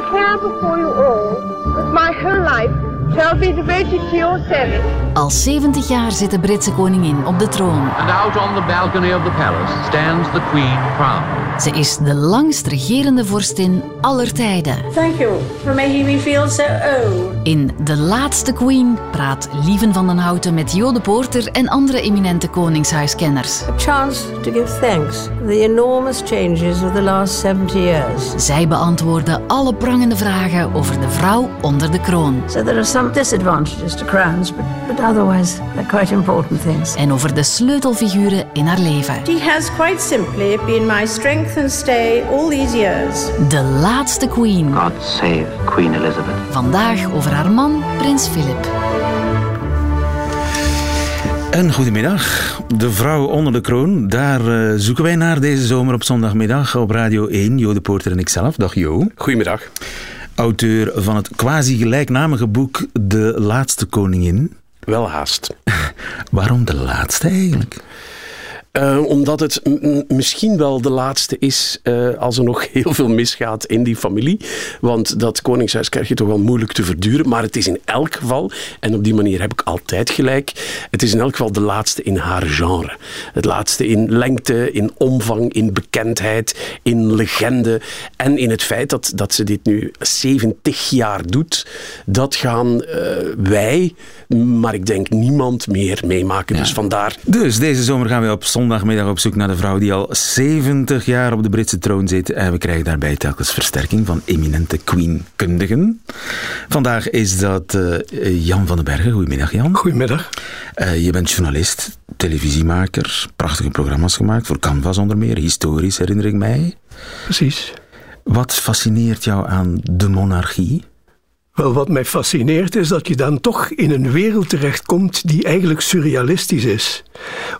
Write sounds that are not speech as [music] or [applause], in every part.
declare before you all that my whole life shall be devoted to your service. Al 70 jaar zit de Britse koningin op de troon. And out on the balcony of the palace stands the Queen crowned. Ze is de langst regerende vorstin aller tijden. Thank you for making me feel so old. In De Laatste Queen praat Lieven van den Houten met Jode Poorter en andere eminente koningshuiskenners. A chance to give thanks for the enormous changes of the last 70 years. Zij beantwoorden alle prangende vragen over de vrouw onder de kroon. So there are some disadvantages to crowns, but, but otherwise they're quite important things. En over de sleutelfiguren in haar leven. She has quite simply been my strength and stay all these years. De Laatste Queen. God save Queen Elizabeth. Vandaag over haar man, prins Philip. En goedemiddag. De vrouw onder de kroon. Daar eh, zoeken wij naar deze zomer op zondagmiddag op Radio 1. Jo de Poorter en ikzelf. Dag Jo. Goedemiddag. Auteur van het quasi-gelijknamige boek De Laatste Koningin. Wel haast. [laughs] Waarom de laatste eigenlijk? Uh, omdat het misschien wel de laatste is uh, als er nog [laughs] heel veel misgaat in die familie. Want dat koningshuis krijg je toch wel moeilijk te verduren. Maar het is in elk geval, en op die manier heb ik altijd gelijk, het is in elk geval de laatste in haar genre. Het laatste in lengte, in omvang, in bekendheid, in legende. En in het feit dat, dat ze dit nu 70 jaar doet, dat gaan uh, wij, maar ik denk niemand meer meemaken. Ja. Dus vandaar. Dus deze zomer gaan we op zondagmiddag op zoek naar de vrouw die al 70 jaar op de Britse troon zit. En we krijgen daarbij telkens versterking van eminente queen-kundigen. Vandaag is dat uh, Jan van den Bergen. Goedemiddag, Jan. Goedemiddag. Uh, je bent journalist, televisiemaker, prachtige programma's gemaakt voor Canvas onder meer, historisch herinner ik mij. Precies. Wat fascineert jou aan de monarchie? Wel, wat mij fascineert is dat je dan toch in een wereld terechtkomt die eigenlijk surrealistisch is.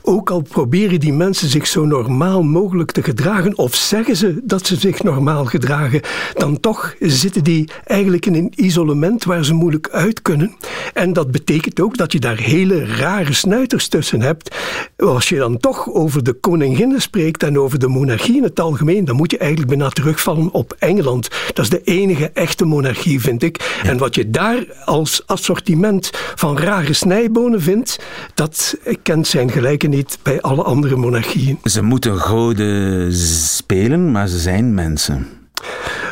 Ook al proberen die mensen zich zo normaal mogelijk te gedragen, of zeggen ze dat ze zich normaal gedragen, dan toch zitten die eigenlijk in een isolement waar ze moeilijk uit kunnen. En dat betekent ook dat je daar hele rare snuiters tussen hebt. Als je dan toch over de koninginnen spreekt en over de monarchie in het algemeen, dan moet je eigenlijk bijna terugvallen op Engeland. Dat is de enige echte monarchie, vind ik. En wat je daar als assortiment van rare snijbonen vindt, dat kent zijn gelijke niet bij alle andere monarchieën. Ze moeten goden spelen, maar ze zijn mensen.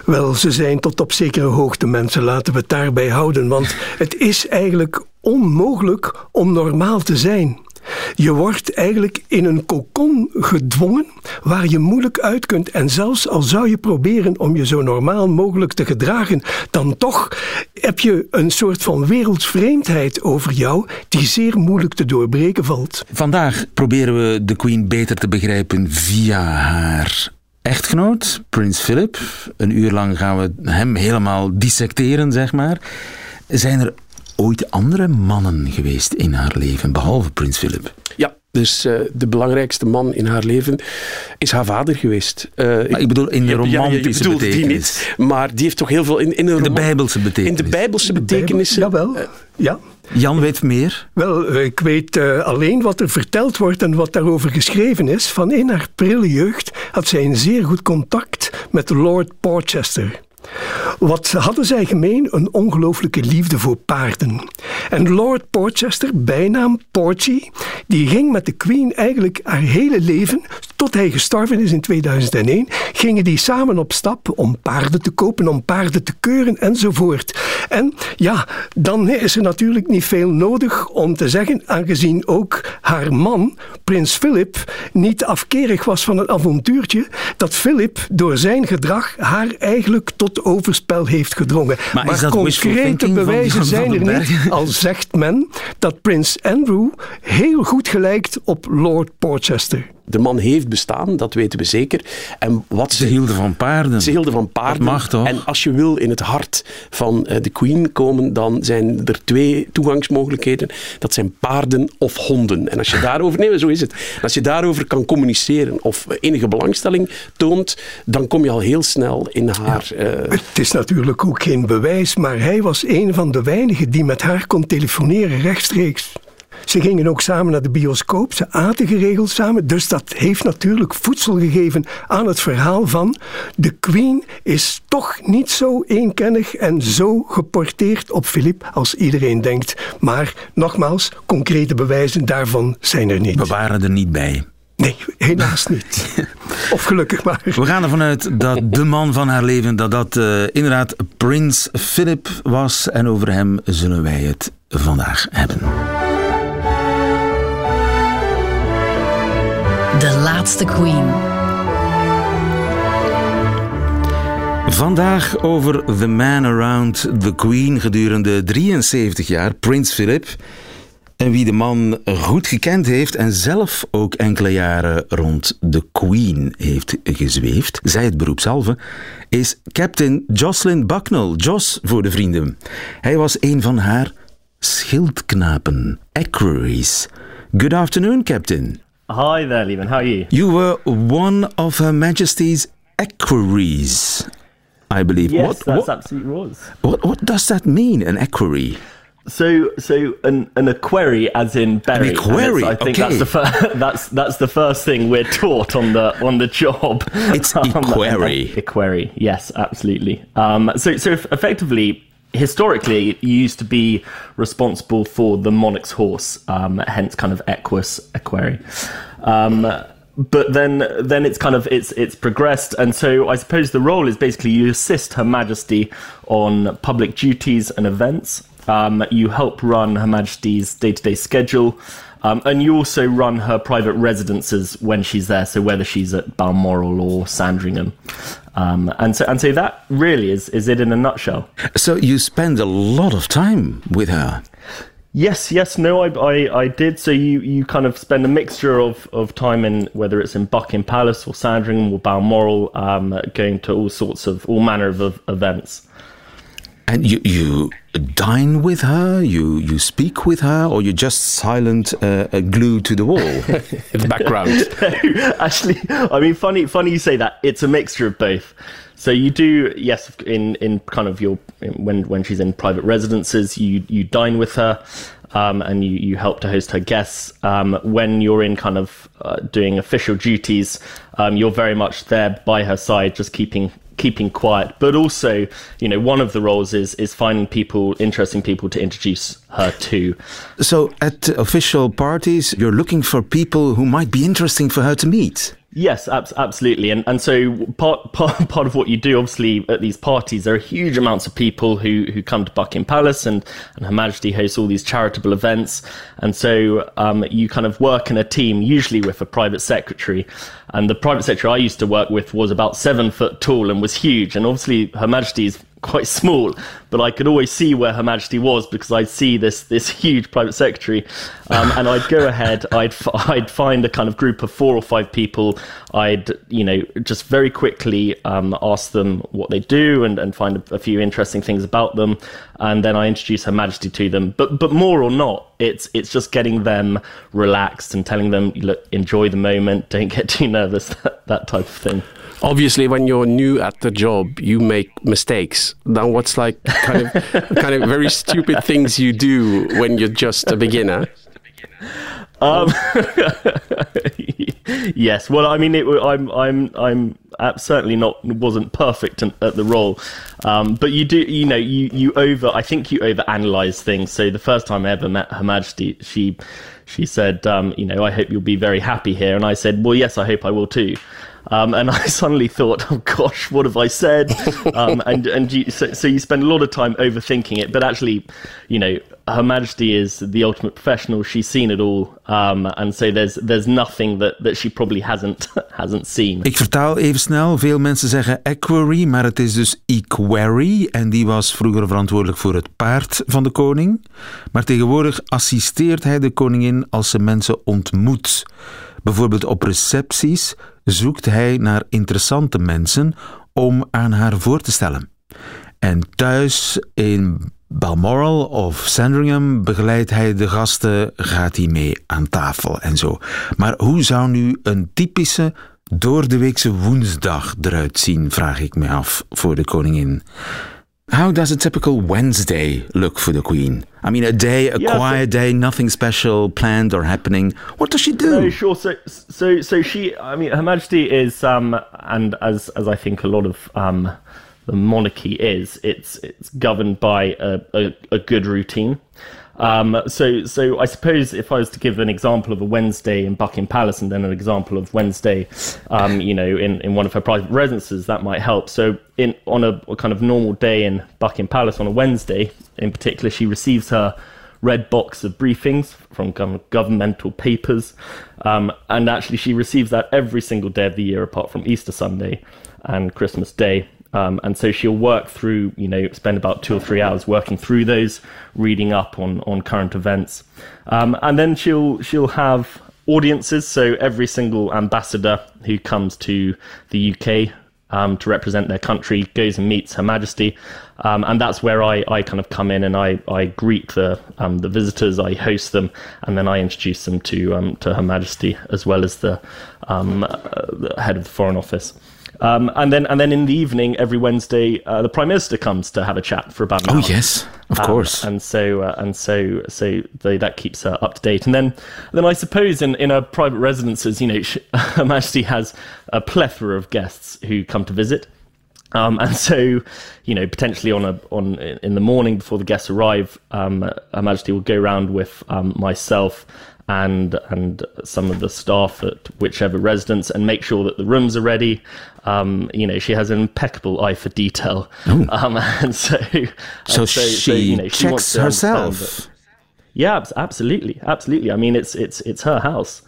Wel, ze zijn tot op zekere hoogte mensen, laten we het daarbij houden. Want het is eigenlijk onmogelijk om normaal te zijn. Je wordt eigenlijk in een kokon gedwongen waar je moeilijk uit kunt. En zelfs al zou je proberen om je zo normaal mogelijk te gedragen, dan toch heb je een soort van wereldvreemdheid over jou die zeer moeilijk te doorbreken valt. Vandaag proberen we de Queen beter te begrijpen via haar echtgenoot, Prins Philip. Een uur lang gaan we hem helemaal dissecteren, zeg maar. Zijn er ooit andere mannen geweest in haar leven, behalve Prins Philip? Ja, dus uh, de belangrijkste man in haar leven is haar vader geweest. Uh, maar ik bedoel in de romantische ja, betekenis. Die niet, maar die heeft toch heel veel in, in, een in de bijbelse betekenis. In de bijbelse betekenis. Jawel, uh, ja. Jan weet meer? Wel, ik weet uh, alleen wat er verteld wordt en wat daarover geschreven is. Van in haar prille jeugd had zij een zeer goed contact met Lord Porchester. Wat hadden zij gemeen? Een ongelooflijke liefde voor paarden. En Lord Porchester, bijnaam Porchy, die ging met de Queen eigenlijk haar hele leven, tot hij gestorven is in 2001, gingen die samen op stap om paarden te kopen, om paarden te keuren enzovoort. En ja, dan is er natuurlijk niet veel nodig om te zeggen, aangezien ook haar man, prins Philip, niet afkerig was van een avontuurtje, dat Philip door zijn gedrag haar eigenlijk tot overspel heeft gedrongen. Maar, maar concrete bewijzen zijn er niet, [laughs] al zegt men dat prins Andrew heel goed gelijkt op Lord Porchester. De man heeft bestaan, dat weten we zeker. En wat ze, ze hielden van paarden. Ze hielden van paarden. Dat mag toch? En als je wil in het hart van de Queen komen, dan zijn er twee toegangsmogelijkheden. Dat zijn paarden of honden. En als je daarover, nee, zo is het. Als je daarover kan communiceren of enige belangstelling toont, dan kom je al heel snel in haar. Ja, uh... Het is natuurlijk ook geen bewijs, maar hij was een van de weinigen die met haar kon telefoneren rechtstreeks. Ze gingen ook samen naar de bioscoop, ze aten geregeld samen. Dus dat heeft natuurlijk voedsel gegeven aan het verhaal van de Queen is toch niet zo eenkennig en zo geporteerd op Philip als iedereen denkt. Maar nogmaals, concrete bewijzen daarvan zijn er niet. We waren er niet bij. Nee, helaas niet. [laughs] Of gelukkig maar. We gaan ervan uit dat de man van haar leven, dat dat uh, inderdaad Prins Philip was. En over hem zullen wij het vandaag hebben. De laatste Queen. Vandaag over The Man Around the Queen gedurende 73 jaar, Prins Philip. En wie de man goed gekend heeft en zelf ook enkele jaren rond de Queen heeft gezweefd, zij het beroepshalve, is Captain Jocelyn Bucknell. Joss voor de vrienden. Hij was een van haar schildknapen, equerries. Good afternoon, Captain. Hi there, Lehman. How are you? You were one of Her Majesty's equerries, I believe. Yes, what, that's what, absolutely was. what, what does that mean, an equerry? So, so an an equerry, as in berry. An equerry, I think okay. that's the fir- [laughs] that's that's the first thing we're taught on the on the job. It's [laughs] equerry. an equerry, yes, absolutely. Um, so, so effectively, historically, it used to be responsible for the monarch's horse, um, hence kind of equus equerry. Um, but then then it's kind of it's it's progressed. And so i suppose the role is basically you assist her majesty on public duties and events. Um, you help run her majesty's day-to-day schedule um, and you also run her private residences when she's there so whether she's at balmoral or sandringham um, and so and so that really is is it in a nutshell So you spend a lot of time with her. Yes, yes, no, I, I, I did. So you, you kind of spend a mixture of, of time in whether it's in Buckingham Palace or Sandringham or Balmoral, um, going to all sorts of all manner of, of events. And you, you dine with her, you, you speak with her, or you're just silent, uh, uh, glued to the wall? [laughs] In the background. [laughs] Actually, I mean, funny, funny you say that. It's a mixture of both. So you do, yes, in, in kind of your when when she's in private residences, you you dine with her, um, and you you help to host her guests. Um, when you're in kind of uh, doing official duties, um, you're very much there by her side, just keeping keeping quiet. But also, you know, one of the roles is is finding people, interesting people to introduce her to. so at official parties, you're looking for people who might be interesting for her to meet. Yes, abs- absolutely, and and so part, part [laughs] part of what you do, obviously, at these parties, there are huge amounts of people who who come to Buckingham Palace, and and Her Majesty hosts all these charitable events, and so um, you kind of work in a team, usually with a private secretary, and the private secretary I used to work with was about seven foot tall and was huge, and obviously Her Majesty's quite small, but I could always see where Her Majesty was because I'd see this this huge private secretary, um, and I'd go ahead, I'd I'd find a kind of group of four or five people, I'd you know just very quickly um, ask them what they do and, and find a, a few interesting things about them, and then I introduce Her Majesty to them. But but more or not, it's it's just getting them relaxed and telling them look enjoy the moment, don't get too nervous, [laughs] that, that type of thing. Obviously, when you're new at the job, you make mistakes. Then what's like kind of [laughs] kind of very stupid things you do when you're just a beginner? Um, [laughs] yes. Well, I mean, it, I'm, I'm, I'm certainly not wasn't perfect at the role, um, but you do, you know, you you over. I think you over analyze things. So the first time I ever met Her Majesty, she she said, um, you know, I hope you'll be very happy here, and I said, well, yes, I hope I will too. Um, and I [laughs] suddenly thought, oh gosh, what have I said? um, and and you, so, so you spend a lot of time overthinking it, but actually, you know, Her Majesty is the ultimate professional. She's seen it all, um, and so there's there's nothing that, that she probably hasn't [laughs] hasn't seen. Ik vertaal even snel. Veel mensen zeggen equerry, maar het is dus equerry. En die was vroeger verantwoordelijk voor het paard van de koning. Maar tegenwoordig assisteert hij de koningin als ze mensen ontmoet. Bijvoorbeeld op recepties zoekt hij naar interessante mensen om aan haar voor te stellen. En thuis in Balmoral of Sandringham begeleidt hij de gasten, gaat hij mee aan tafel en zo. Maar hoe zou nu een typische doordeweekse woensdag eruit zien, vraag ik me af voor de koningin. How does a typical Wednesday look for the Queen? I mean, a day, a Yeah, so- quiet day, nothing special planned or happening. What does she do? No, sure. So, so, so she. I mean, Her Majesty is, um, and as as I think a lot of um, the monarchy is, it's it's governed by a, a, a good routine. Um, so, so I suppose if I was to give an example of a Wednesday in Buckingham Palace and then an example of Wednesday, um, you know, in, in one of her private residences, that might help. So, in on a, a kind of normal day in Buckingham Palace on a Wednesday, in particular, she receives her red box of briefings from gov- governmental papers. Um, and actually, she receives that every single day of the year, apart from Easter Sunday and Christmas Day. Um, and so she'll work through, you know, spend about two or three hours working through those, reading up on, on current events. Um, and then she'll she'll have audiences. So every single ambassador who comes to the UK um, to represent their country goes and meets Her Majesty, um, and that's where I, I kind of come in and I, I greet the um, the visitors, I host them, and then I introduce them to um, to Her Majesty as well as the, uh, the head of the Foreign Office. Um, and then, and then in the evening, every Wednesday, uh, the Prime Minister comes to have a chat for about an Oh hour. yes, of Um, course. and so uh, and so so they, that keeps her up to date. And then then I suppose in in her private residences, you know, she, [laughs] Her Majesty has a plethora of guests who come to visit. Um, and so, you know, potentially on a on in the morning before the guests arrive, um, Her Majesty will go around with um, myself and and some of the staff at whichever residence and make sure that the rooms are ready. Um, you know, she has an impeccable eye for detail, um, [laughs] and so Oh. so, and she you know, she checks to understand that- herself. yeah, absolutely, absolutely. I mean, it's it's it's her house,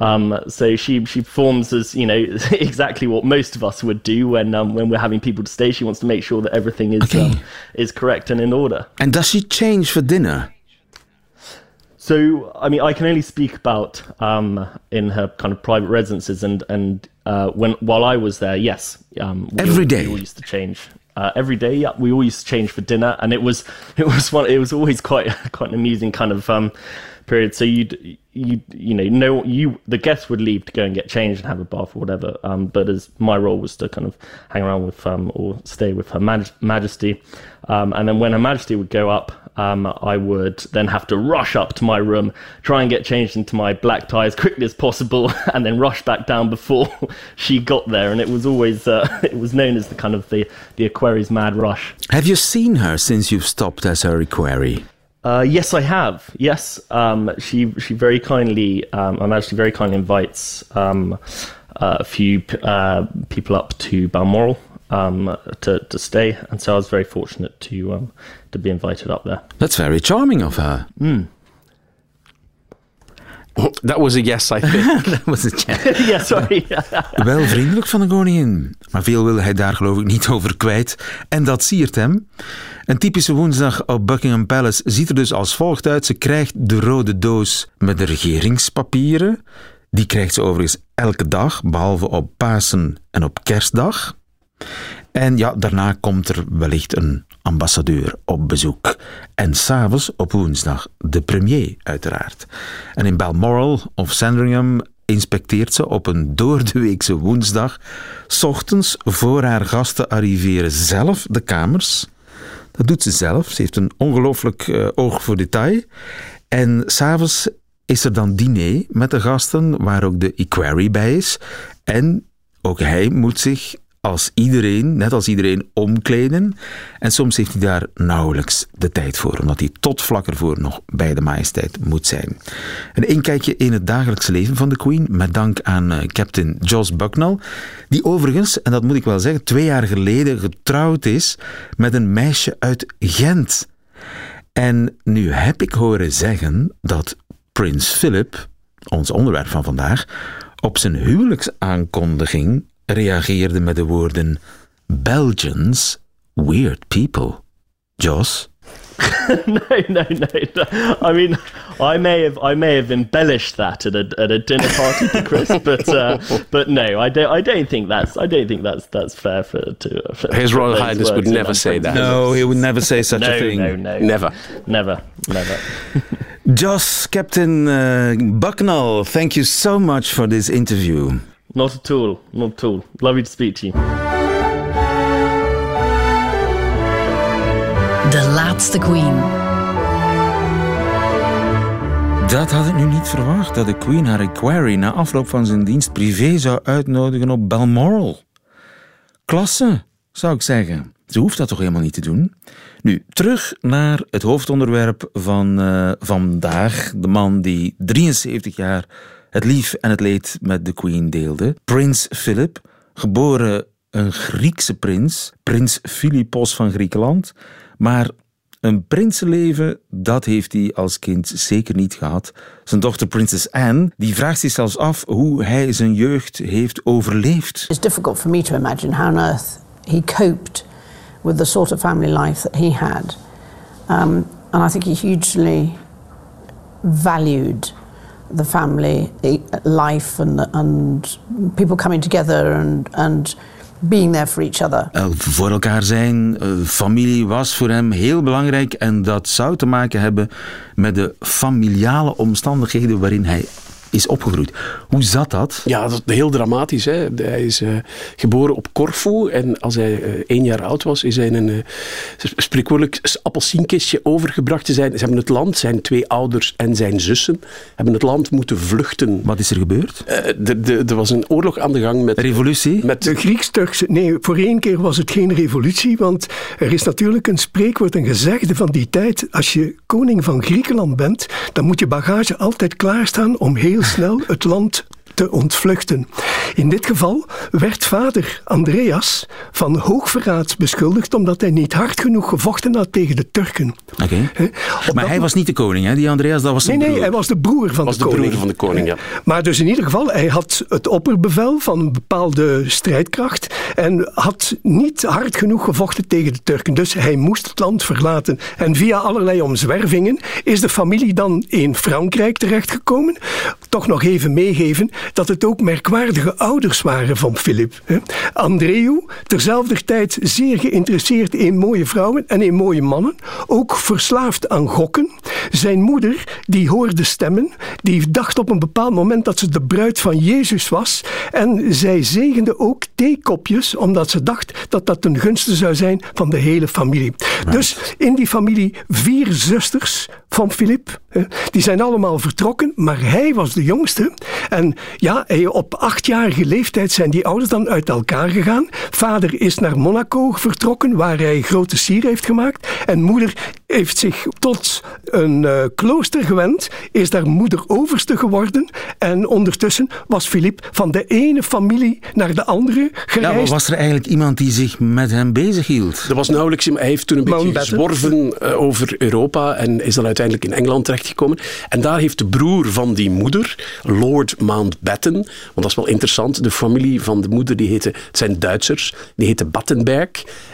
um, so she she performs as you know [laughs] exactly what most of us would do when um, when we're having people to stay. She wants to make sure that everything is Okay. um, is correct and in order. And does she change for dinner? So, I mean, I can only speak about um, in her kind of private residences, and and uh, when while I was there, yes, um, we Every all, day? we all used to change uh, every day. Yeah, we all used to change for dinner, and it was [laughs] it was one. It was always quite quite an amusing kind of um, period. So you'd you you know no you the guests would leave to go and get changed and have a bath or whatever. Um, but as my role was to kind of hang around with um or stay with Her Maj- Majesty, um, and then when Her Majesty would go up. Um, I would then have to rush up to my room, try and get changed into my black tie as quickly as possible, [laughs] and then rush back down before [laughs] she got there. And it was always uh, [laughs] it was known as the kind of the the Aquarius mad rush. Have you seen her since you've stopped as her equerry? Uh, yes, I have. Yes, um, she she very kindly, um, I'm actually very kindly invites um, uh, a few uh, people up to Balmoral um, to to stay, and so I was very fortunate to um, to be invited up there. That's very charming of her. That was a yes, I [laughs] think. Dat was het, ja. [laughs] yeah, sorry. [laughs] Wel vriendelijk van de koningin. Maar veel wil hij daar geloof ik niet over kwijt. En dat siert hem. Een typische woensdag op Buckingham Palace ziet er dus als volgt uit. Ze krijgt de rode doos met de regeringspapieren. Die krijgt ze overigens elke dag, behalve op Pasen en op Kerstdag. En ja, daarna komt er wellicht een ambassadeur op bezoek. En s'avonds op woensdag de premier, uiteraard. En in Balmoral of Sandringham inspecteert ze op een doordeweekse woensdag, s ochtends voor haar gasten arriveren zelf de kamers. Dat doet ze zelf. Ze heeft een ongelooflijk eh, oog voor detail. En s'avonds is er dan diner met de gasten, waar ook de equerry bij is. En ook hij moet zich als iedereen, net als iedereen, omkleden. En soms heeft hij daar nauwelijks de tijd voor, omdat hij tot vlak ervoor nog bij de majesteit moet zijn. Een inkijkje in het dagelijks leven van de Queen, met dank aan eh, captain Jos Bucknell, die overigens, en dat moet ik wel zeggen, twee jaar geleden getrouwd is met een meisje uit Gent. En nu heb ik horen zeggen dat Prins Philip, ons onderwerp van vandaag, op zijn huwelijksaankondiging reageerde met de woorden Belgians, weird people. Jos? [laughs] no, no, no, no. I mean, I may have, I may have embellished that at a at a dinner party to Chris, [laughs] but uh, but no, I don't, I don't think that's, I don't think that's that's fair for to. For, His Royal Highness would never say that. No, he would never say such no, a thing. No, no, Never. never, never. [laughs] Joss, Captain uh, Bucknell, thank you so much for this interview. Not at all, not at all. Lovely to speak to you. De laatste Queen. Dat had ik nu niet verwacht, dat de Queen Harry Quarry na afloop van zijn dienst privé zou uitnodigen op Balmoral. Klasse, zou ik zeggen. Ze hoeft dat toch helemaal niet te doen? Nu, terug naar het hoofdonderwerp van uh, vandaag. De man die 73 jaar het lief en het leed met de Queen deelde. Prins Philip, geboren een Griekse prins, prins Philippos van Griekenland. Maar een prinsenleven, dat heeft hij als kind zeker niet gehad. Zijn dochter Prinses Anne, die vraagt zich zelfs af hoe hij zijn jeugd heeft overleefd. It's difficult for me to imagine how on earth he coped with the sort of family life that he had. Um, and I think he hugely valued the family eh, life and, and people coming together and, and being there for each other. Uh, voor elkaar zijn, uh, familie was voor hem heel belangrijk en dat zou te maken hebben met de familiale omstandigheden waarin hij is opgegroeid. Hoe zat dat? Ja, dat is heel dramatisch. Hè. Hij is uh, geboren op Corfu en als hij uh, één jaar oud was, is hij in een uh, spreekwoordelijk appelsienkistje overgebracht. Ze, zijn, ze hebben het land, zijn twee ouders en zijn zussen, hebben het land moeten vluchten. Wat is er gebeurd? Er was een oorlog aan de gang met... Revolutie? Met de Grieks-Turkse... Nee, voor één keer was het geen revolutie, want er is natuurlijk een spreekwoord, een gezegde van die tijd. Als je koning van Griekenland bent, dan moet je bagage altijd klaarstaan om heel snel het land te ontvluchten. In dit geval werd vader Andreas van hoogverraad beschuldigd omdat hij niet hard genoeg gevochten had tegen de Turken. Oké. Maar hij was niet de koning, hè? Die Andreas, dat was Nee, nee, hij was de broer van was de, de koning. broer van de koning, ja. Maar dus in ieder geval, hij had het opperbevel van een bepaalde strijdkracht en had niet hard genoeg gevochten tegen de Turken. Dus hij moest het land verlaten. En via allerlei omzwervingen is de familie dan in Frankrijk terechtgekomen. Toch nog even meegeven dat het ook merkwaardige ouders waren van Philip. Andreu, terzelfde tijd zeer geïnteresseerd in mooie vrouwen en in mooie mannen, ook verslaafd aan gokken. Zijn moeder, die hoorde stemmen, die dacht op een bepaald moment dat ze de bruid van Jezus was en zij zegende ook theekopjes omdat ze dacht dat dat ten gunste zou zijn van de hele familie. Dus in die familie vier zusters van Philip, die zijn allemaal vertrokken, maar hij was de jongste en ja, op achtjarige leeftijd zijn die ouders dan uit elkaar gegaan. Vader is naar Monaco vertrokken, waar hij grote sier heeft gemaakt. En moeder heeft zich tot een uh, klooster gewend, is daar moeder overste geworden. En ondertussen was Filip van de ene familie naar de andere gereisd. Ja, was er eigenlijk iemand die zich met hem bezig hield? Er was nauwelijks iemand. Hij heeft toen een beetje gezworven uh, over Europa en is dan uiteindelijk in Engeland terechtgekomen. En daar heeft de broer van die moeder, Lord Mountbatten, want dat is wel interessant, de familie van de moeder, die heette, het zijn Duitsers, die heette Battenberg.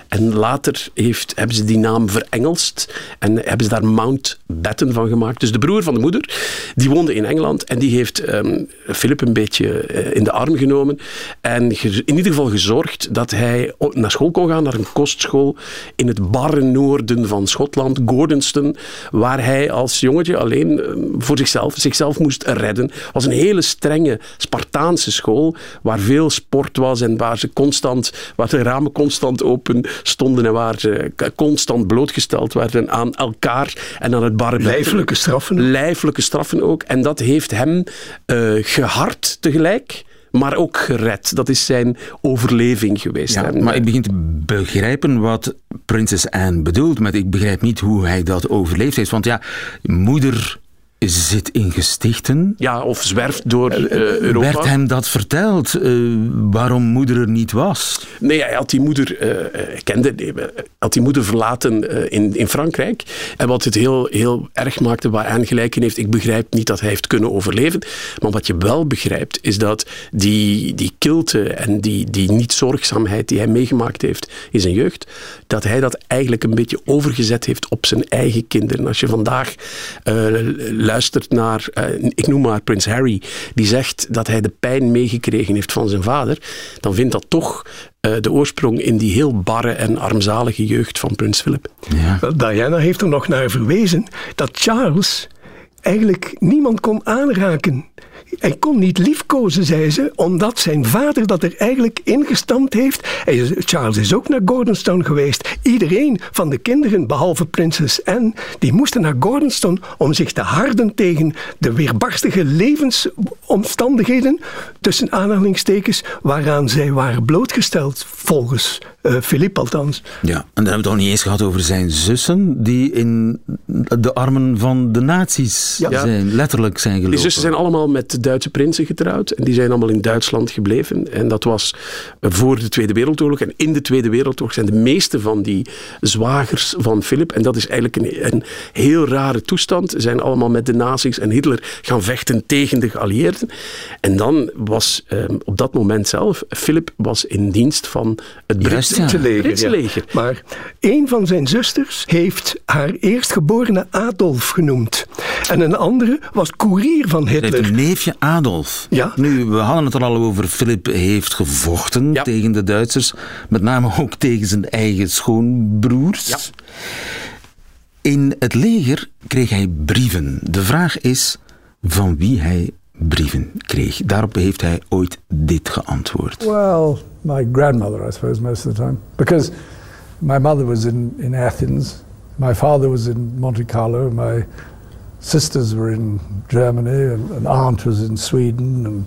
En later heeft, hebben ze die naam verengelst en hebben ze daar Mountbatten van gemaakt. Dus de broer van de moeder, die woonde in Engeland en die heeft um, Philip een beetje uh, in de arm genomen en in ieder geval gezorgd dat hij naar school kon gaan, naar een kostschool in het barre noorden van Schotland, Gordonston, waar hij als jongetje alleen um, voor zichzelf, zichzelf moest redden. Het was een hele strenge Spartaanse school, waar veel sport was en waar ze constant, waar de ramen constant open stonden en waar ze constant blootgesteld werden aan elkaar en aan het barre. Lijfelijke straffen. Lijfelijke straffen ook. En dat heeft hem uh, gehard tegelijk maar ook gered. Dat is zijn overleving geweest. Ja, maar ik begin te begrijpen wat prinses Anne bedoelt, maar ik begrijp niet hoe hij dat overleefd heeft. Want ja, moeder zit in gestichten. Ja, of zwerft door uh, Europa. Werd hem dat verteld, uh, waarom moeder er niet was? Nee, hij had die moeder, uh, kende, had die moeder verlaten in, in Frankrijk. En wat het heel, heel erg maakte, waar hij gelijk in heeft, ik begrijp niet dat hij heeft kunnen overleven. Maar wat je wel begrijpt, is dat die, die kilte en die, die niet-zorgzaamheid die hij meegemaakt heeft in zijn jeugd, dat hij dat eigenlijk een beetje overgezet heeft op zijn eigen kinderen. Als je vandaag luistert naar, uh, ik noem maar Prins Harry, die zegt dat hij de pijn meegekregen heeft van zijn vader, dan vindt dat toch uh, de oorsprong in die heel barre en armzalige jeugd van Prins Philip. Ja. Diana heeft er nog naar verwezen dat Charles eigenlijk niemand kon aanraken hij kon niet liefkozen, zei ze, omdat zijn vader dat er eigenlijk ingestampt heeft. Hij, Charles is ook naar Gordonstown geweest. Iedereen van de kinderen, behalve prinses Anne, die moesten naar Gordonstown om zich te harden tegen de weerbarstige levensomstandigheden, tussen aanhalingstekens, waaraan zij waren blootgesteld, volgens uh, Philippe althans. Ja, en dan hebben we het nog niet eens gehad over zijn zussen, die in de armen van de nazi's zijn, letterlijk zijn gelopen. Die zussen zijn allemaal met Duitse prinsen getrouwd en die zijn allemaal in Duitsland gebleven. En dat was voor de Tweede Wereldoorlog. En in de Tweede Wereldoorlog zijn de meeste van die zwagers van Philip, en dat is eigenlijk een, een heel rare toestand, zijn allemaal met de nazi's en Hitler gaan vechten tegen de geallieerden. En dan was um, op dat moment zelf, Philip was in dienst van het Britse Britse leger. leger. Maar een van zijn zusters heeft haar eerstgeborene Adolf genoemd. En een andere was koerier van Hitler. Neefje Adolf. Ja. Nu, we hadden het er al over. Philip heeft gevochten Ja. tegen de Duitsers. Met name ook tegen zijn eigen schoonbroers. Ja. In het leger kreeg hij brieven. De vraag is van wie hij brieven kreeg. Daarop heeft hij ooit dit geantwoord. Well, my grandmother, I suppose, most of the time. Because my mother was in, in Athens, my father was in Monte Carlo, my sisters were in Germany, and an aunt was in Sweden. And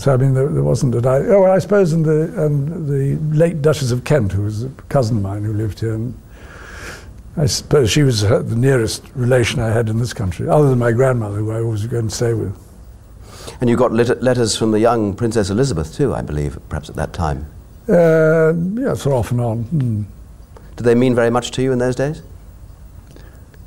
so, I mean, there, there wasn't a. di- Oh, and I suppose in the, and the late Duchess of Kent, who was a cousin of mine who lived here. And I suppose she was the nearest relation I had in this country, other than my grandmother, who I always go and stay with. And you got let- letters from the young Princess Elizabeth too, I believe, perhaps at that time. Uh, yeah, so off and on. Hmm. Did they mean very much to you in those days?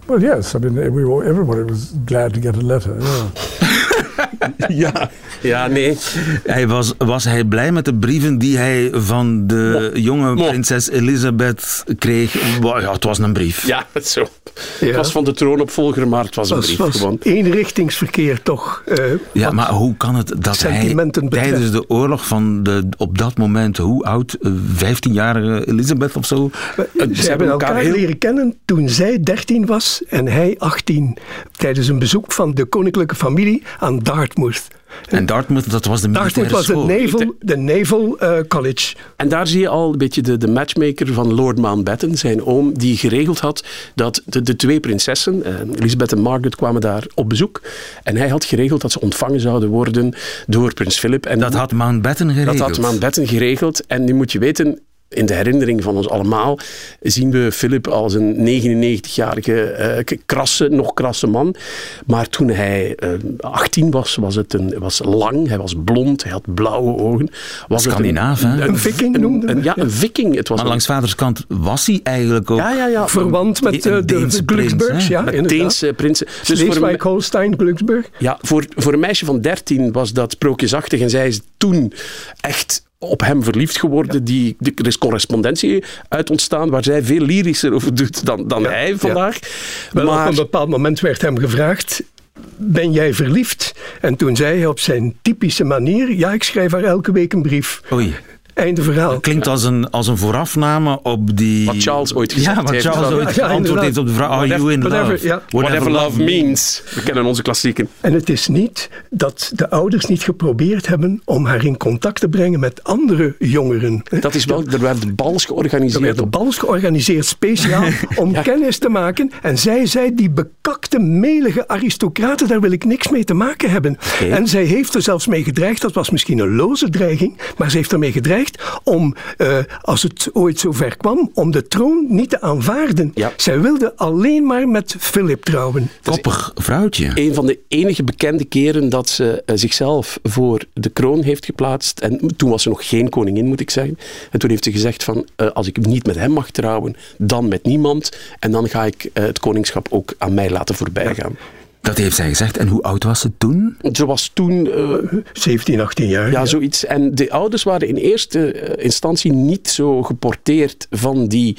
Well, yes. I mean, we were, everybody was glad to get a letter. Yeah. [laughs] Ja, ja nee. Hij was, was hij blij met de brieven die hij van de jonge Mo. prinses Elisabeth kreeg? Ja, het was een brief. Ja, zo. Het was van de troonopvolger, maar het was een brief was gewoon. eenrichtingsverkeer toch. eh, Ja, maar hoe kan het dat hij tijdens de oorlog van de, op dat moment, hoe oud, eh, 15-jarige Elisabeth of zo? Ze hebben elkaar leren kennen toen zij 13 was en hij 18. Tijdens een bezoek van de koninklijke familie aan Dartmouth. En Dartmouth, dat was de Dartmouth militaire was het school. Naval, de Naval eh, College. En daar zie je al een beetje de, de matchmaker van Lord Mountbatten, zijn oom, die geregeld had dat de, de twee prinsessen, eh, Elizabeth en Margaret, kwamen daar op bezoek. En hij had geregeld dat ze ontvangen zouden worden door prins Philip. En Dat had Mountbatten geregeld. Dat had Mountbatten geregeld. En nu moet je weten, in de herinnering van ons allemaal zien we Philip als een 99-jarige, eh, krasse, nog krasse man. Maar toen hij eh, 18 was, was het een, was lang, hij was blond, hij had blauwe ogen. Was Scandinaaf, hè? Een viking noemde een-. Ja, een viking. Het was Maar langs vaders kant was hij eigenlijk ook... ja, ja, ja. Verwant met Een eh, de Deense prins, Glücksburgs, ja, Met. Deense prinsen. Dus voor een, Schleswig-Holstein, Glücksburg. ja, voor, voor een meisje van 13 was dat sprookjesachtig. En zij is toen echt op hem verliefd geworden. Die, die- er is correspondentie uit ontstaan waar zij veel lyrischer over doet dan, dan hij vandaag. Maar op een bepaald moment werd hem gevraagd: Ben jij verliefd? En toen zei hij op zijn typische manier: Ja, ik schrijf haar elke week een brief. Oei. Einde verhaal. Klinkt als een, als een voorafname op die... Wat Charles ooit gezegd Ja, wat heeft. Charles ooit ja, geantwoord heeft op de vraag... Are you in Whatever, love? ja. Whatever love means. We kennen onze klassieken. En het is niet dat de ouders niet geprobeerd hebben om haar in contact te brengen met andere jongeren. Dat is wel, er werden bals Er georganiseerd. werden op- bals georganiseerd speciaal [laughs] om kennis te maken. En zij zei, die bekakte, melige aristocraten, daar wil ik niks mee te maken hebben. En zij heeft er zelfs mee gedreigd, dat was misschien een loze dreiging, maar ze heeft ermee gedreigd om, eh, als het ooit zover kwam, om de troon niet te aanvaarden. Ja. Zij wilde alleen maar met Philip trouwen. Koppig vrouwtje. Een van de enige bekende keren dat ze eh, zichzelf voor de kroon heeft geplaatst. En toen was ze nog geen koningin, moet ik zeggen. En toen heeft ze gezegd van, eh, als ik niet met hem mag trouwen, dan met niemand. En dan ga ik het koningschap ook aan mij laten voorbijgaan. Dat heeft zij gezegd. En hoe oud was ze toen? Ze was toen... eh, 17, 18 jaar. Ja, zoiets. En de ouders waren in eerste eh, instantie niet zo geporteerd van die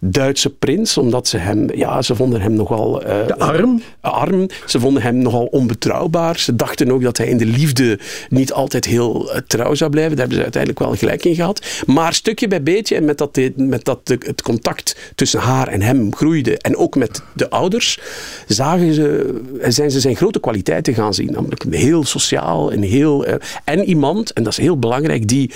Duitse prins, omdat ze hem, ja, ze vonden hem nogal... eh, De arm. arm. Ze vonden hem nogal onbetrouwbaar. Ze dachten ook dat hij in de liefde niet altijd heel eh, trouw zou blijven. Daar hebben ze uiteindelijk wel gelijk in gehad. Maar stukje bij beetje, en met dat, de- met dat de- het contact tussen haar en hem groeide, en ook met de ouders, zagen ze zijn ze zijn grote kwaliteiten gaan zien. Namelijk heel sociaal en heel... eh, en iemand, en dat is heel belangrijk, die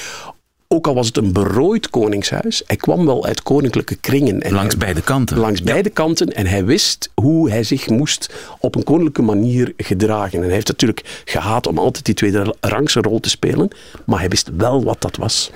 ook al was het een berooid koningshuis, hij kwam wel uit koninklijke kringen. En Langs hij- beide kanten. Langs beide kanten. En hij wist hoe hij zich moest op een koninklijke manier gedragen. En hij heeft natuurlijk gehaat om altijd die tweede rangse rol te spelen. Maar hij wist wel wat dat was.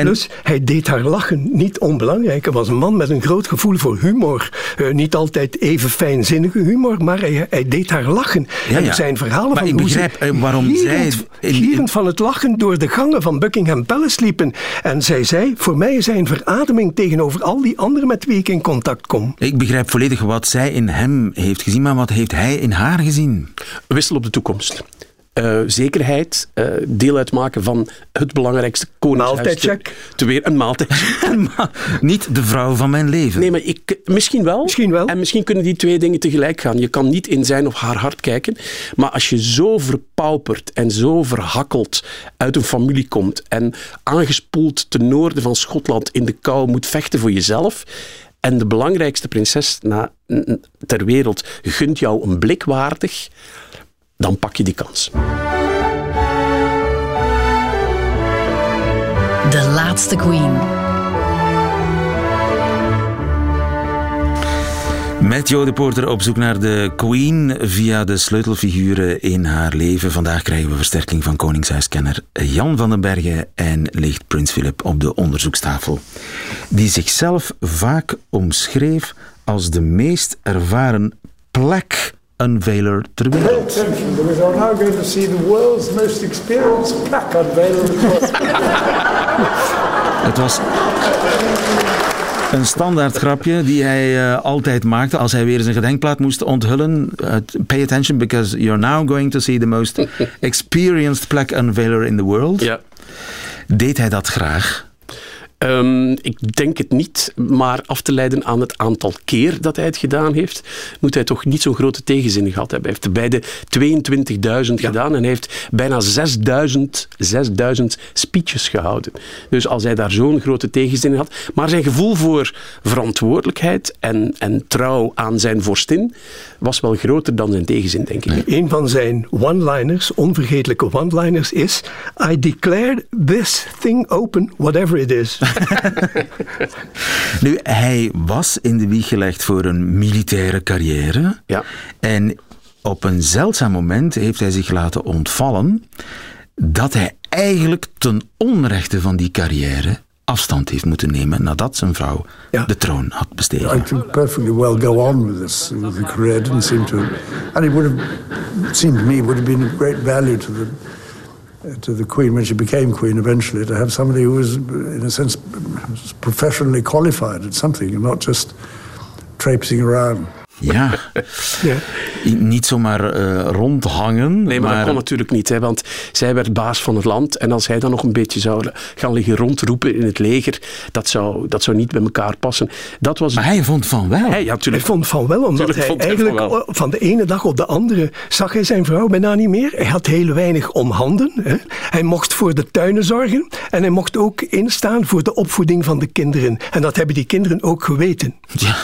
Plus, hij deed haar lachen niet onbelangrijk. Hij was een man met een groot gevoel voor humor. Eh, niet altijd even fijnzinnige humor, maar hij, hij deed haar lachen. Ja, en ja. er zijn verhalen Maar van ik hoe begrijp, ze eh, waarom gierend, zij in- gierend van het lachen door de gangen van Buckingham Palace liepen. En zij zei, voor mij is hij een verademing tegenover al die anderen met wie ik in contact kom. Ik begrijp volledig wat zij in hem heeft gezien, maar wat heeft hij in haar gezien? Wissel op de toekomst. Eh, zekerheid, eh, deel uitmaken van het belangrijkste koningshuis. Te, te weer een maaltijd. [laughs] [laughs] Niet de vrouw van mijn leven. Nee, maar ik, misschien wel. Misschien wel. En misschien kunnen die twee dingen tegelijk gaan. Je kan niet in zijn of haar hart kijken. Maar als je zo verpauperd en zo verhakkeld uit een familie komt en aangespoeld ten noorden van Schotland in de kou moet vechten voor jezelf. En de belangrijkste prinses na, ter wereld gunt jou een blik waardig, dan pak je die kans. De laatste queen. Met Jo de Porter op zoek naar de Queen via de sleutelfiguren in haar leven. Vandaag krijgen we versterking van Koningshuiskenner Jan van den Bergen en ligt Prins Philip op de onderzoekstafel. Die zichzelf vaak omschreef als de meest ervaren plek unveiler ter Pay wereld. attention because we're now going to see the world's most experienced plaque unveiler. [laughs] Het was een standaard grapje die hij eh, altijd maakte als hij weer zijn gedenkplaat moest onthullen. Uh, pay attention because you're now going to see the most [laughs] experienced plaque unveiler in the world. Ja. Deed hij dat graag? Ehm, ik denk het niet, maar af te leiden aan het aantal keer dat hij het gedaan heeft, moet hij toch niet zo'n grote tegenzin gehad hebben. Hij heeft er beide 22.000 gedaan en hij heeft bijna 6.000 6000 speeches gehouden. Dus als hij daar zo'n grote tegenzin had, maar zijn gevoel voor verantwoordelijkheid en, en trouw aan zijn vorstin was wel groter dan zijn tegenzin, denk ik. Een van zijn one-liners, onvergetelijke one-liners, is: I declare this thing open, whatever it is. [laughs] Nu, hij was in de wieg gelegd voor een militaire carrière. Ja. En op een zeldzaam moment heeft hij zich laten ontvallen dat hij eigenlijk ten onrechte van die carrière afstand heeft moeten nemen nadat zijn vrouw de troon had bestegen. I could perfectly well go on with this with the career. It didn't seem to, and it would have seemed to me it would have been of great value to the Uh, to the Queen when she became Queen eventually to have somebody who was, in a sense, professionally qualified at something and not just traipsing around. Ja. [laughs] Niet zomaar eh, rondhangen. Nee, maar, dat kon natuurlijk niet, hè, want zij werd baas van het land. En als hij dan nog een beetje zou gaan liggen rondroepen in het leger, dat zou, dat zou niet bij elkaar passen. Dat was... Maar hij vond van wel. Hij, ja. Hij vond van wel, omdat Tuurlijk hij eigenlijk van wel. van de ene dag op de andere zag hij zijn vrouw bijna niet meer. Hij had heel weinig om handen. Hè. Hij mocht voor de tuinen zorgen en hij mocht ook instaan voor de opvoeding van de kinderen. En dat hebben die kinderen ook geweten. Ja.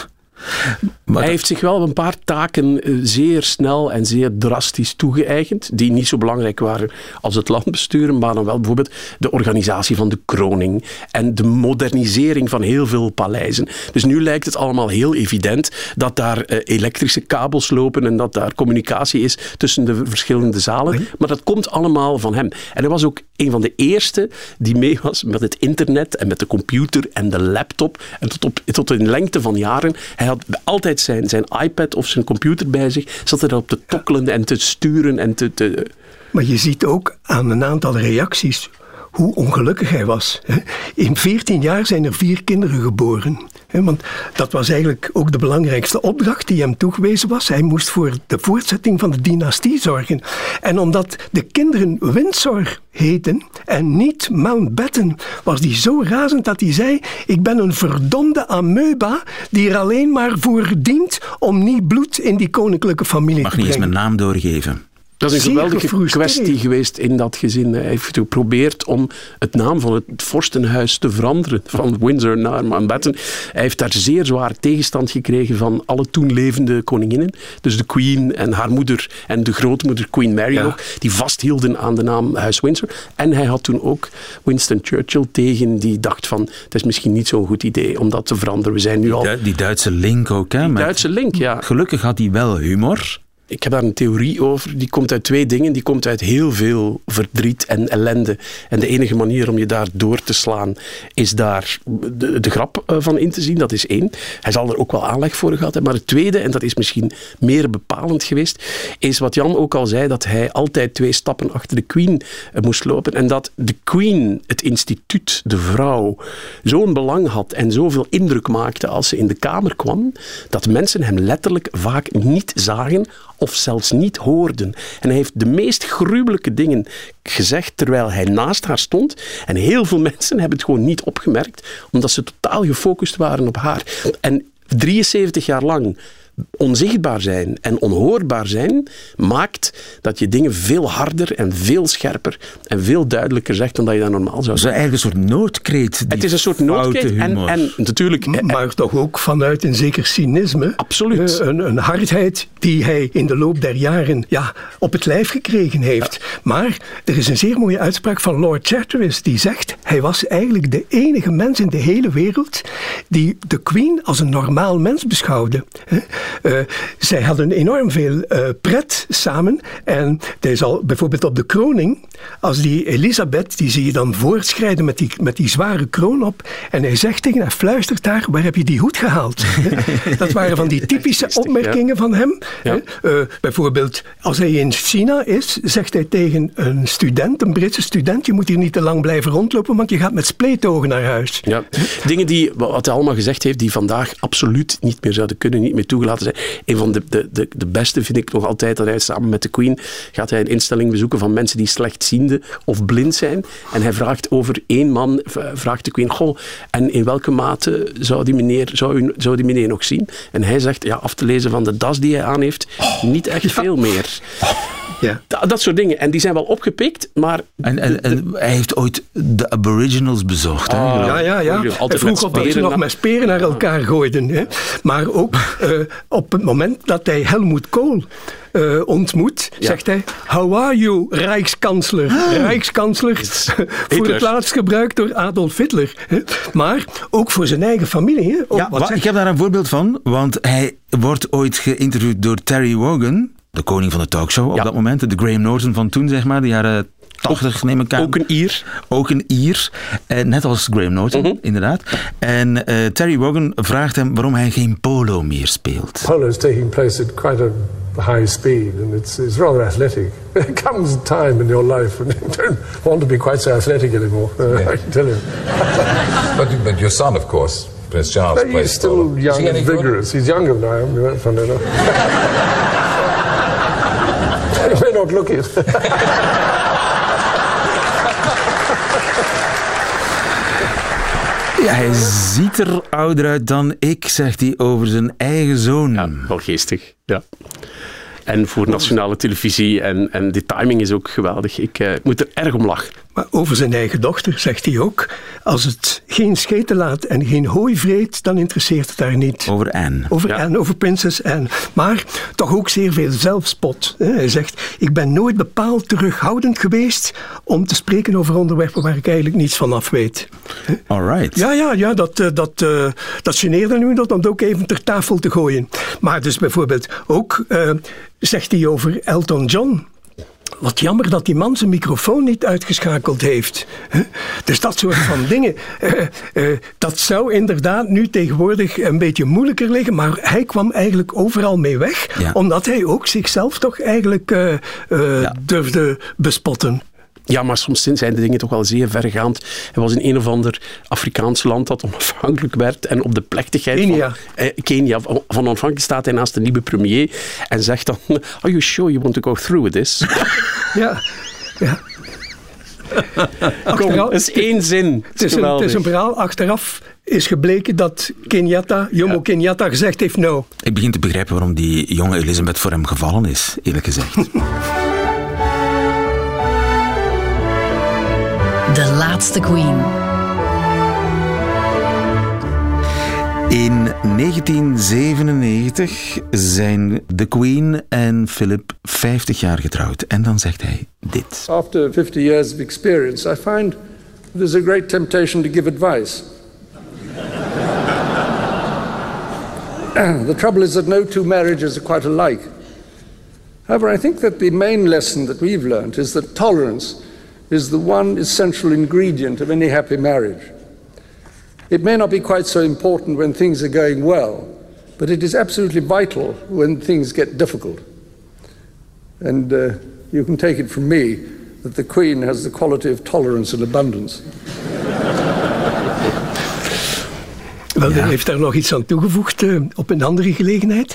Hij heeft zich wel een paar taken eh, zeer snel en zeer drastisch toegeëigend, die niet zo belangrijk waren als het land besturen, maar dan wel bijvoorbeeld de organisatie van de kroning en de modernisering van heel veel paleizen. Dus nu lijkt het allemaal heel evident dat daar eh, elektrische kabels lopen en dat daar communicatie is tussen de verschillende zalen, maar dat komt allemaal van hem. En hij was ook een van de eerste die mee was met het internet en met de computer en de laptop en tot, op, tot in lengte van jaren. Hij had altijd zijn, zijn iPad of zijn computer bij zich, zat er op te tokkelen en te sturen en te... te Maar je ziet ook aan een aantal reacties hoe ongelukkig hij was. In 14 jaar zijn er vier kinderen geboren. Want dat was eigenlijk ook de belangrijkste opdracht die hem toegewezen was. Hij moest voor de voortzetting van de dynastie zorgen. En omdat de kinderen Windsor heten en niet Mountbatten, was hij zo razend dat hij zei: Ik ben een verdomde amoeba die er alleen maar voor dient om niet bloed in die koninklijke familie Mag te niet eens brengen. mijn naam doorgeven. Dat is een geweldige kwestie geweest in dat gezin. Hij heeft geprobeerd om het naam van het vorstenhuis te veranderen, van Windsor naar Mountbatten. Hij heeft daar zeer zwaar tegenstand gekregen van alle toen levende koninginnen. Dus de Queen en haar moeder en de grootmoeder Queen Mary nog, die vasthielden aan de naam Huis Windsor. En hij had toen ook Winston Churchill tegen, die dacht van, het is misschien niet zo'n goed idee om dat te veranderen. We zijn nu al... Du- Die Duitse link ook, hè? met- Duitse link, ja. Gelukkig had hij wel humor. Ik heb daar een theorie over. Die komt uit twee dingen. Die komt uit heel veel verdriet en ellende. En de enige manier om je daar door te slaan is daar de, grap eh, van in te zien. Dat is één. Hij zal er ook wel aanleg voor gehad hebben. Maar het tweede, en dat is misschien meer bepalend geweest, is wat Jan ook al zei, dat hij altijd twee stappen achter de Queen eh, moest lopen. En dat de Queen, het instituut, de vrouw, zo'n belang had en zoveel indruk maakte als ze in de kamer kwam, dat mensen hem letterlijk vaak niet zagen of zelfs niet hoorden. En hij heeft de meest gruwelijke dingen gezegd terwijl hij naast haar stond. En heel veel [laughs] mensen hebben het gewoon niet opgemerkt, omdat ze totaal gefocust waren op haar. En 73 jaar lang onzichtbaar zijn en onhoorbaar zijn, maakt dat je dingen veel harder en veel scherper en veel duidelijker zegt dan dat je dat normaal zou Dat is zeggen. eigenlijk een soort noodkreet. die Het is een soort noodkreet en, humor. en natuurlijk... Maar toch ook vanuit een zeker cynisme. Absoluut. Eh, Een, een hardheid die hij in de loop der jaren ja, op het lijf gekregen heeft. Maar er is een zeer mooie uitspraak van Lord Charteris die zegt: hij was eigenlijk de enige mens in de hele wereld die de Queen als een normaal mens beschouwde. Eh, zij hadden enorm veel eh, pret samen. En hij zal bijvoorbeeld op de kroning, als die Elisabeth, die zie je dan voortschrijden met die, met die zware kroon op. En hij zegt tegen haar, fluistert haar, waar heb je die hoed gehaald? [laughs] Dat waren van die typische opmerkingen van hem. Ja. Eh, bijvoorbeeld, als hij in China is, zegt hij tegen een student, een Britse student, je moet hier niet te lang blijven rondlopen, want je gaat met spleetogen naar huis. Ja, dingen die, wat hij allemaal gezegd heeft, die vandaag absoluut niet meer zouden kunnen, niet meer toegelaten zijn. Een van de, de, de, de beste vind ik nog altijd dat hij samen met de Queen gaat hij een instelling bezoeken van mensen die slechtziende of blind zijn. En hij vraagt over één man, vraagt de Queen, goh, en in welke mate zou die meneer, zou, u, zou die meneer nog zien? En hij zegt, ja, af te lezen van de das die hij aan heeft, niet echt veel meer. [laughs] Ja. Da- dat soort dingen. En die zijn wel opgepikt, maar... En, en, en hij heeft ooit de Aboriginals bezocht. hè, Ah, geloof ik. Ja, ja, ja. Altijd Hij met vroeg of dat ze nog met speren naar elkaar gooiden. Hè. Maar ook eh, op het moment dat hij Helmut Kool eh, ontmoet, zegt hij: How are you, Rijkskansler? Rijkskansler, [laughs] voor Hitler. het laatst gebruikt door Adolf Hitler. hè. Maar ook voor zijn eigen familie. Hè. Ja, wat ik heb daar een voorbeeld van, want hij wordt ooit geïnterviewd door Terry Wogan, de koning van de talkshow op Ja. dat moment, de Graham Norton van toen, zeg maar, de jaren 80 neem ik aan. Ook een Ier. Ook een Ier, eh, net als Graham Norton, Mhm. inderdaad. En eh, Terry Wogan vraagt hem waarom hij geen polo meer speelt. Polo is taking place at quite a high speed and it's, it's rather athletic. [laughs] There comes a time in your life when you don't want to be quite so athletic anymore, uh, [laughs] Yeah. I can tell you. But, but your son, of course, Prince Charles, But plays he's still polo. Is young he and good? vigorous. He's younger than I am, funny enough. [laughs] you may not look it. [laughs] Ja, hij ziet er ouder uit dan ik, zegt hij over zijn eigen zoon. Ja, wel geestig. Ja. En voor nationale televisie. En, en de timing is ook geweldig. Ik eh, moet er erg om lachen. Maar over zijn eigen dochter zegt hij ook: Als het geen scheten laat en geen hooi vreet, dan interesseert het haar niet. Over Anne. Over Ja. Anne, over Prinses Anne. Maar toch ook zeer veel zelfspot. Hij zegt, ik ben nooit bepaald terughoudend geweest om te spreken over onderwerpen waar ik eigenlijk niets van af weet. Alright. Ja, ja, ja dat, eh, dat, eh, dat geneerde nu dat om het ook even ter tafel te gooien. Maar dus bijvoorbeeld ook eh, zegt hij over Elton John. Wat jammer dat die man zijn microfoon niet uitgeschakeld heeft. Dus dat soort van [laughs] dingen. eh, eh, dat zou inderdaad nu tegenwoordig een beetje moeilijker liggen. Maar hij kwam eigenlijk overal mee weg. Ja. Omdat hij ook zichzelf toch eigenlijk eh, durfde bespotten. Ja, maar soms zijn de dingen toch wel zeer vergaand. Hij was in een of ander Afrikaans land dat [laughs] onafhankelijk werd. En op de plechtigheid Kenia. van eh, Kenia, van onafhankelijk staat hij naast de nieuwe premier. En zegt dan, [laughs] are you sure you want to go through with this? [laughs] Ja, ja. Kom, Achteraf- dat is één zin. Het is, een, het is een verhaal. Achteraf is gebleken dat Kenyatta, Jomo Kenyatta gezegd heeft no. Ik begin te begrijpen waarom die jonge Elizabeth voor hem gevallen is, eerlijk gezegd. De laatste Queen. In 1997 zijn de Queen en Philip 50 jaar getrouwd. En dan zegt hij dit. After 50 years of experience, I find there's a great temptation to give advice. the trouble is that no two marriages are quite alike. However, I think that the main lesson that we've learned is that tolerance is the one essential ingredient of any happy marriage. It may not be quite so important when things are going well, but it is absolutely vital when things get difficult. And uh, you can take it from me that the Queen has the quality of tolerance and abundance. [laughs] Wel, hij heeft daar nog iets aan toegevoegd uh, op een andere gelegenheid.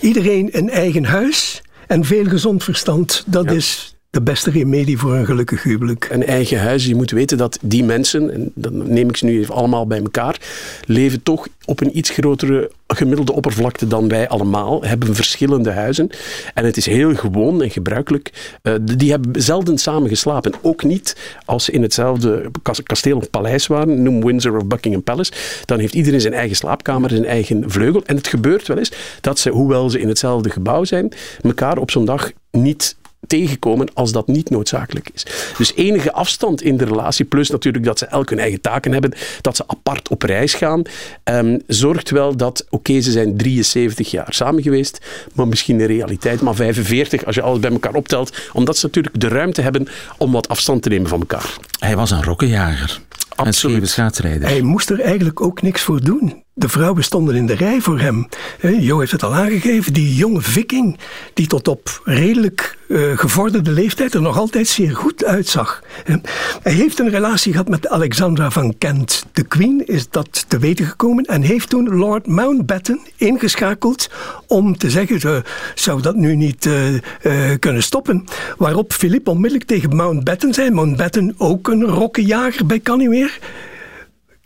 Iedereen een eigen huis en veel gezond verstand, dat ja. is de beste remedie voor een gelukkig huwelijk. Een eigen huis. Je moet weten dat die mensen, en dan neem ik ze nu even allemaal bij elkaar, leven toch op een iets grotere gemiddelde oppervlakte dan wij allemaal, hebben verschillende huizen. En het is heel gewoon en gebruikelijk. Uh, die hebben zelden samen geslapen. Ook niet als ze in hetzelfde kasteel of paleis waren, noem Windsor of Buckingham Palace. Dan heeft iedereen zijn eigen slaapkamer, zijn eigen vleugel. En het gebeurt wel eens dat ze, hoewel ze in hetzelfde gebouw zijn, elkaar op zo'n dag niet tegenkomen als dat niet noodzakelijk is. Dus enige afstand in de relatie, plus natuurlijk dat ze elk hun eigen taken hebben, dat ze apart op reis gaan, um, zorgt wel dat, oké, ze zijn 73 jaar samen geweest, maar misschien in realiteit maar 45 als je alles bij elkaar optelt, omdat ze natuurlijk de ruimte hebben om wat afstand te nemen van elkaar. Hij was een rokkenjager. Absoluut. schaatsrijder. Hij moest er eigenlijk ook niks voor doen. De vrouwen stonden in de rij voor hem. Jo heeft het al aangegeven, die jonge viking die tot op redelijk uh, gevorderde leeftijd er nog altijd zeer goed uitzag. Hij heeft een relatie gehad met Alexandra van Kent. De queen is dat te weten gekomen en heeft toen Lord Mountbatten ingeschakeld om te zeggen, uh, zou dat nu niet uh, kunnen stoppen? Waarop Philip onmiddellijk tegen Mountbatten zei, Mountbatten ook een rokkenjager bij Canniwer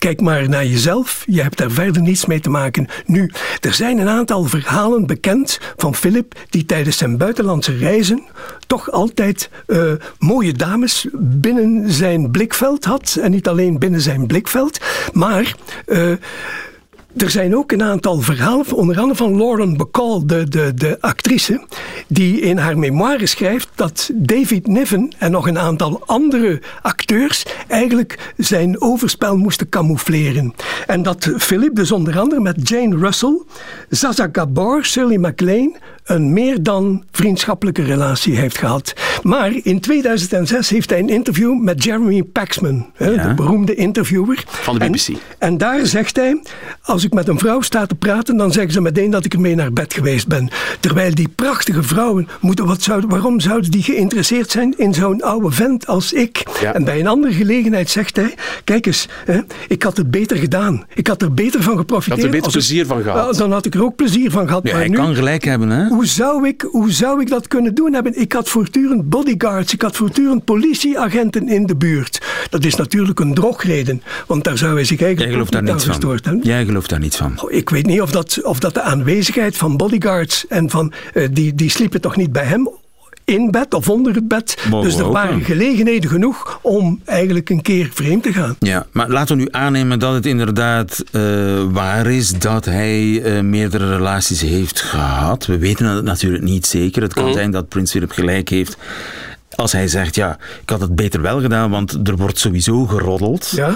Kijk maar naar jezelf, je hebt daar verder niets mee te maken. Nu, er zijn een aantal verhalen bekend van Philip die tijdens zijn buitenlandse reizen toch altijd uh, mooie dames binnen zijn blikveld had. En niet alleen binnen zijn blikveld, maar. Uh, er zijn ook een aantal verhalen, onder andere van Lauren Bacall, de, de, de actrice, die in haar memoire schrijft dat David Niven en nog een aantal andere acteurs eigenlijk zijn overspel moesten camoufleren. En dat Philip dus onder andere met Jane Russell, Zaza Gabor, Shirley MacLaine een meer dan vriendschappelijke relatie heeft gehad. Maar in 2006 heeft hij een interview met Jeremy Paxman, ja. de beroemde interviewer. Van de BBC. En, en, daar zegt hij, als ik met een vrouw sta te praten, dan zeggen ze meteen dat ik ermee naar bed geweest ben. Terwijl die prachtige vrouwen, moeten, wat zouden, waarom zouden die geïnteresseerd zijn in zo'n oude vent als ik? Ja. En bij een andere gelegenheid zegt hij, kijk eens, hè, ik had het beter gedaan. Ik had er beter van geprofiteerd. Ik had er beter plezier van gehad. Dan had ik er ook plezier van gehad. Ja, maar hij nu, kan gelijk hebben, hè? Hoe zou, ik, hoe zou ik dat kunnen doen hebben? Ik had voortdurend bodyguards, ik had voortdurend politieagenten in de buurt. Dat is natuurlijk een drogreden, want daar zou hij zich eigenlijk Jij gelooft daar gestoord van. Jij gelooft daar niets van. Oh, ik weet niet of dat, of dat de aanwezigheid van bodyguards en van, uh, die, die sliepen toch niet bij hem in bed of onder het bed. Mogen dus er waren gelegenheden genoeg om eigenlijk een keer vreemd te gaan. Ja, maar laten we nu aannemen dat het inderdaad uh, waar is dat hij uh, meerdere relaties heeft gehad. We weten het natuurlijk niet zeker. Het kan Mhm. zijn dat Prins Philip gelijk heeft. Als hij zegt, ja, ik had het beter wel gedaan, want er wordt sowieso geroddeld. Ja?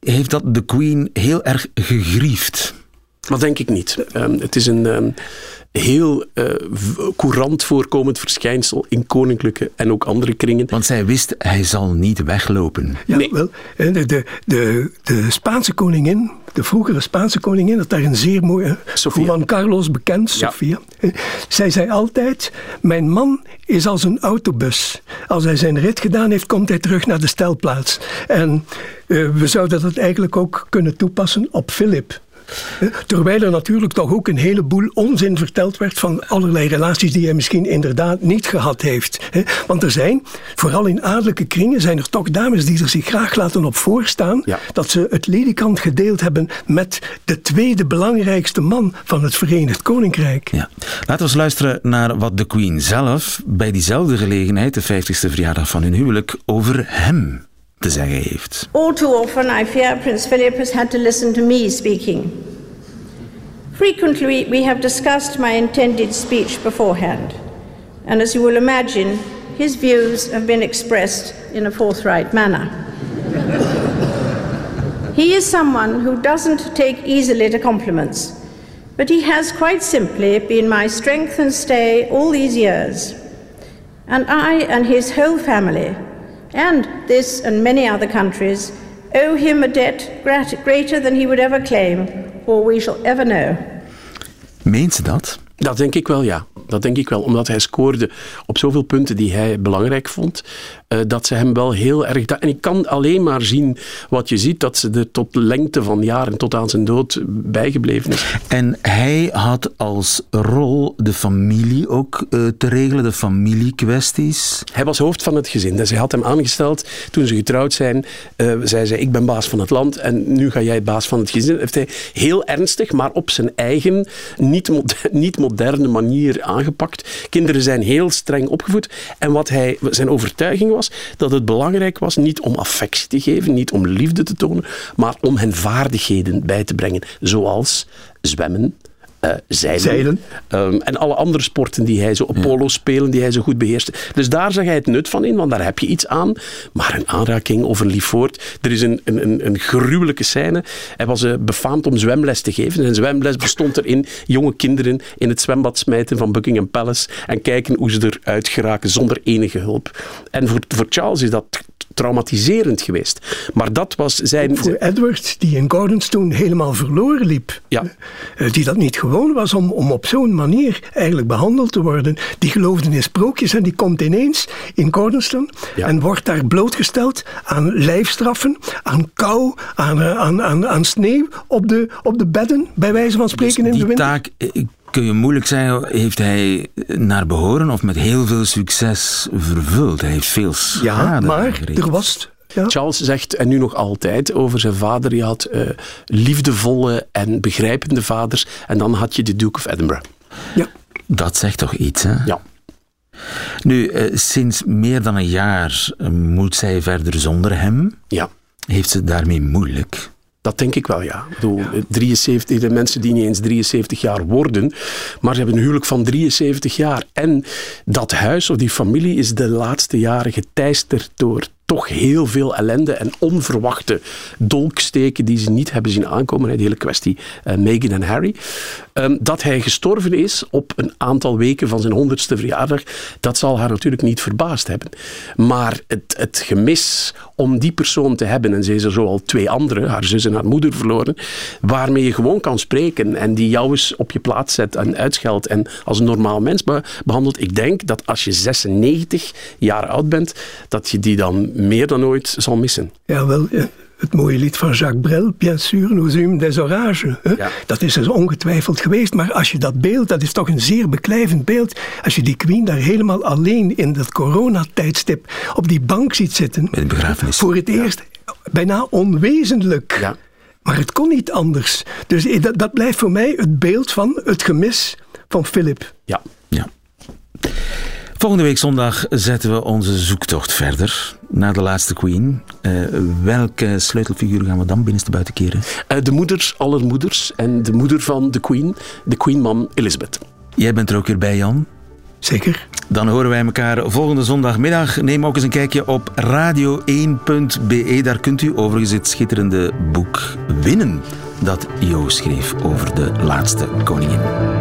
Heeft dat de Queen heel erg gegriefd? Dat denk ik niet. Um, het is een um, heel uh, courant voorkomend verschijnsel in koninklijke en ook andere kringen. Want zij wist, hij zal niet weglopen. Ja, nee. wel. De, de, de, de Spaanse koningin, de vroegere Spaanse koningin, dat daar een zeer mooie. Sofia. Juan Carlos bekend, Ja. Sofia. Zij zei altijd: Mijn man is als een autobus. Als hij zijn rit gedaan heeft, komt hij terug naar de stelplaats. En uh, we zouden dat eigenlijk ook kunnen toepassen op Philip. Terwijl er natuurlijk toch ook een heleboel onzin verteld werd van allerlei relaties die hij misschien inderdaad niet gehad heeft. Want er zijn, vooral in adellijke kringen, zijn er toch dames die er zich graag laten op voorstaan Ja. dat ze het ledikant gedeeld hebben met de tweede belangrijkste man van het Verenigd Koninkrijk. Ja. Laten we eens luisteren naar wat de Queen zelf bij diezelfde gelegenheid, de 50ste verjaardag van hun huwelijk, over hem te zeggen heeft. All too often, I fear Prince Philip has had to listen to me speaking. Frequently, we have discussed my intended speech beforehand, and as you will imagine, his views have been expressed in a forthright manner. he is someone who doesn't take easily to compliments, but he has quite simply been my strength and stay all these years. And I and his whole family, and this and many other countries, owe him a debt greater than he would ever claim or we shall ever know. Meent ze dat? Dat denk ik wel, ja. Dat denk ik wel, omdat hij scoorde op zoveel punten die hij belangrijk vond, uh, dat ze hem wel heel erg... En ik kan alleen maar zien wat je ziet, dat ze er tot lengte van jaren, tot aan zijn dood, bijgebleven is. En hij had als rol de familie ook uh, te regelen, de familiekwesties? Hij was hoofd van het gezin. Dus hij had hem aangesteld toen ze getrouwd zijn. Uh, zei ze, ik ben baas van het land en nu ga jij baas van het gezin. Heeft hij heel ernstig, maar op zijn eigen, niet, [laughs] niet moderne manier aangepakt. Kinderen zijn heel streng opgevoed. En wat hij, zijn overtuiging was, dat het belangrijk was niet om affectie te geven, niet om liefde te tonen, maar om hen vaardigheden bij te brengen. Zoals zwemmen, uh, zeilen. zeilen. Um, en alle andere sporten die hij zo op polo spelen, die hij zo goed beheerste. Dus daar zag hij het nut van in, want daar heb je iets aan. Maar een aanraking of een. Er is een, een, een gruwelijke scène. Hij was uh, befaamd om zwemles te geven. Zijn zwemles bestond erin jonge kinderen in het zwembad smijten van Buckingham Palace en kijken hoe ze eruit geraken zonder enige hulp. En voor, voor Charles is dat traumatiserend geweest. Maar dat was zijn... Voor Edward, die in Gordonstone helemaal verloren liep. Ja. Uh, die dat niet gewoon was om, om op zo'n manier eigenlijk behandeld te worden. Die geloofde in sprookjes en die komt ineens in Gordonstone ja. en wordt daar blootgesteld aan lijfstraffen, aan kou, aan, aan, aan, aan sneeuw op de, op de bedden, bij wijze van spreken dus in de winter. Taak, kun je moeilijk zeggen, heeft hij naar behoren of met heel veel succes vervuld? Hij heeft veel schade Ja, maar er was... Ja. Charles zegt, en nu nog altijd, over zijn vader. Je had uh, liefdevolle en begrijpende vaders. En dan had je de Duke of Edinburgh. Ja. Dat zegt toch iets, hè? Ja. Nu, uh, sinds meer dan een jaar uh, moet zij verder zonder hem. Ja. Heeft ze het daarmee moeilijk? Dat denk ik wel, ja. Ik bedoel, 73, de mensen die niet eens 73 jaar worden, maar ze hebben een huwelijk van 73 jaar. En dat huis of die familie is de laatste jaren geteisterd door toch heel veel ellende en onverwachte dolksteken die ze niet hebben zien aankomen. Die hele kwestie uh, Meghan en Harry. Um, dat hij gestorven is op een aantal weken van zijn honderdste verjaardag, dat zal haar natuurlijk niet verbaasd hebben. Maar het, het gemis om die persoon te hebben, en ze is er zo al twee andere, haar zus en haar moeder verloren, waarmee je gewoon kan spreken en die jou eens op je plaats zet en uitscheldt en als een normaal mens behandelt. Ik denk dat als je 96 jaar oud bent, dat je die dan meer dan ooit zal missen. Ja, wel, het mooie lied van Jacques Brel, bien sûr, nous eûmes des orages. Ja. Dat is er ongetwijfeld geweest, maar als je dat beeld, dat is toch een zeer beklijvend beeld, als je die queen daar helemaal alleen in dat coronatijdstip op die bank ziet zitten, Bij de begrafenis. voor het eerst bijna onwezenlijk. Ja. Maar het kon niet anders. Dus dat, dat blijft voor mij het beeld van het gemis van Philip. Ja. ja. Volgende week zondag zetten we onze zoektocht verder naar de laatste queen. Uh, welke sleutelfiguur gaan we dan binnenstebuiten keren? Uh, de moeders aller moeders en de moeder van de queen, de queenmam Elizabeth. Jij bent er ook weer bij, Jan? Zeker. Dan horen wij elkaar volgende zondagmiddag. Neem ook eens een kijkje op radio1.be. Daar kunt u overigens het schitterende boek winnen dat Jo schreef over de laatste koningin.